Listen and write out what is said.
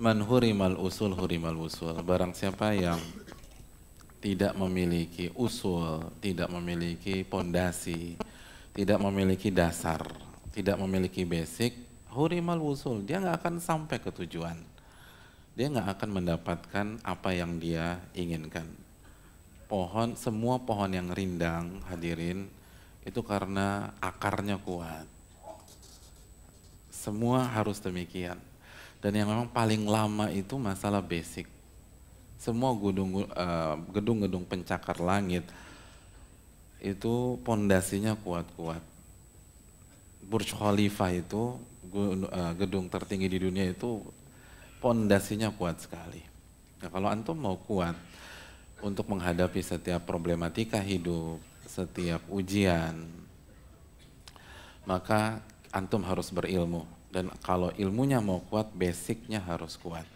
Man hurimal usul hurimal usul. Barang siapa yang tidak memiliki usul, tidak memiliki pondasi, tidak memiliki dasar, tidak memiliki basic, hurimal usul, dia nggak akan sampai ke tujuan. Dia nggak akan mendapatkan apa yang dia inginkan. Pohon, semua pohon yang rindang, hadirin, itu karena akarnya kuat semua harus demikian. Dan yang memang paling lama itu masalah basic. Semua uh, gedung-gedung pencakar langit itu pondasinya kuat-kuat. Burj Khalifa itu uh, gedung tertinggi di dunia itu pondasinya kuat sekali. Nah, kalau antum mau kuat untuk menghadapi setiap problematika hidup, setiap ujian, maka antum harus berilmu dan kalau ilmunya mau kuat basicnya harus kuat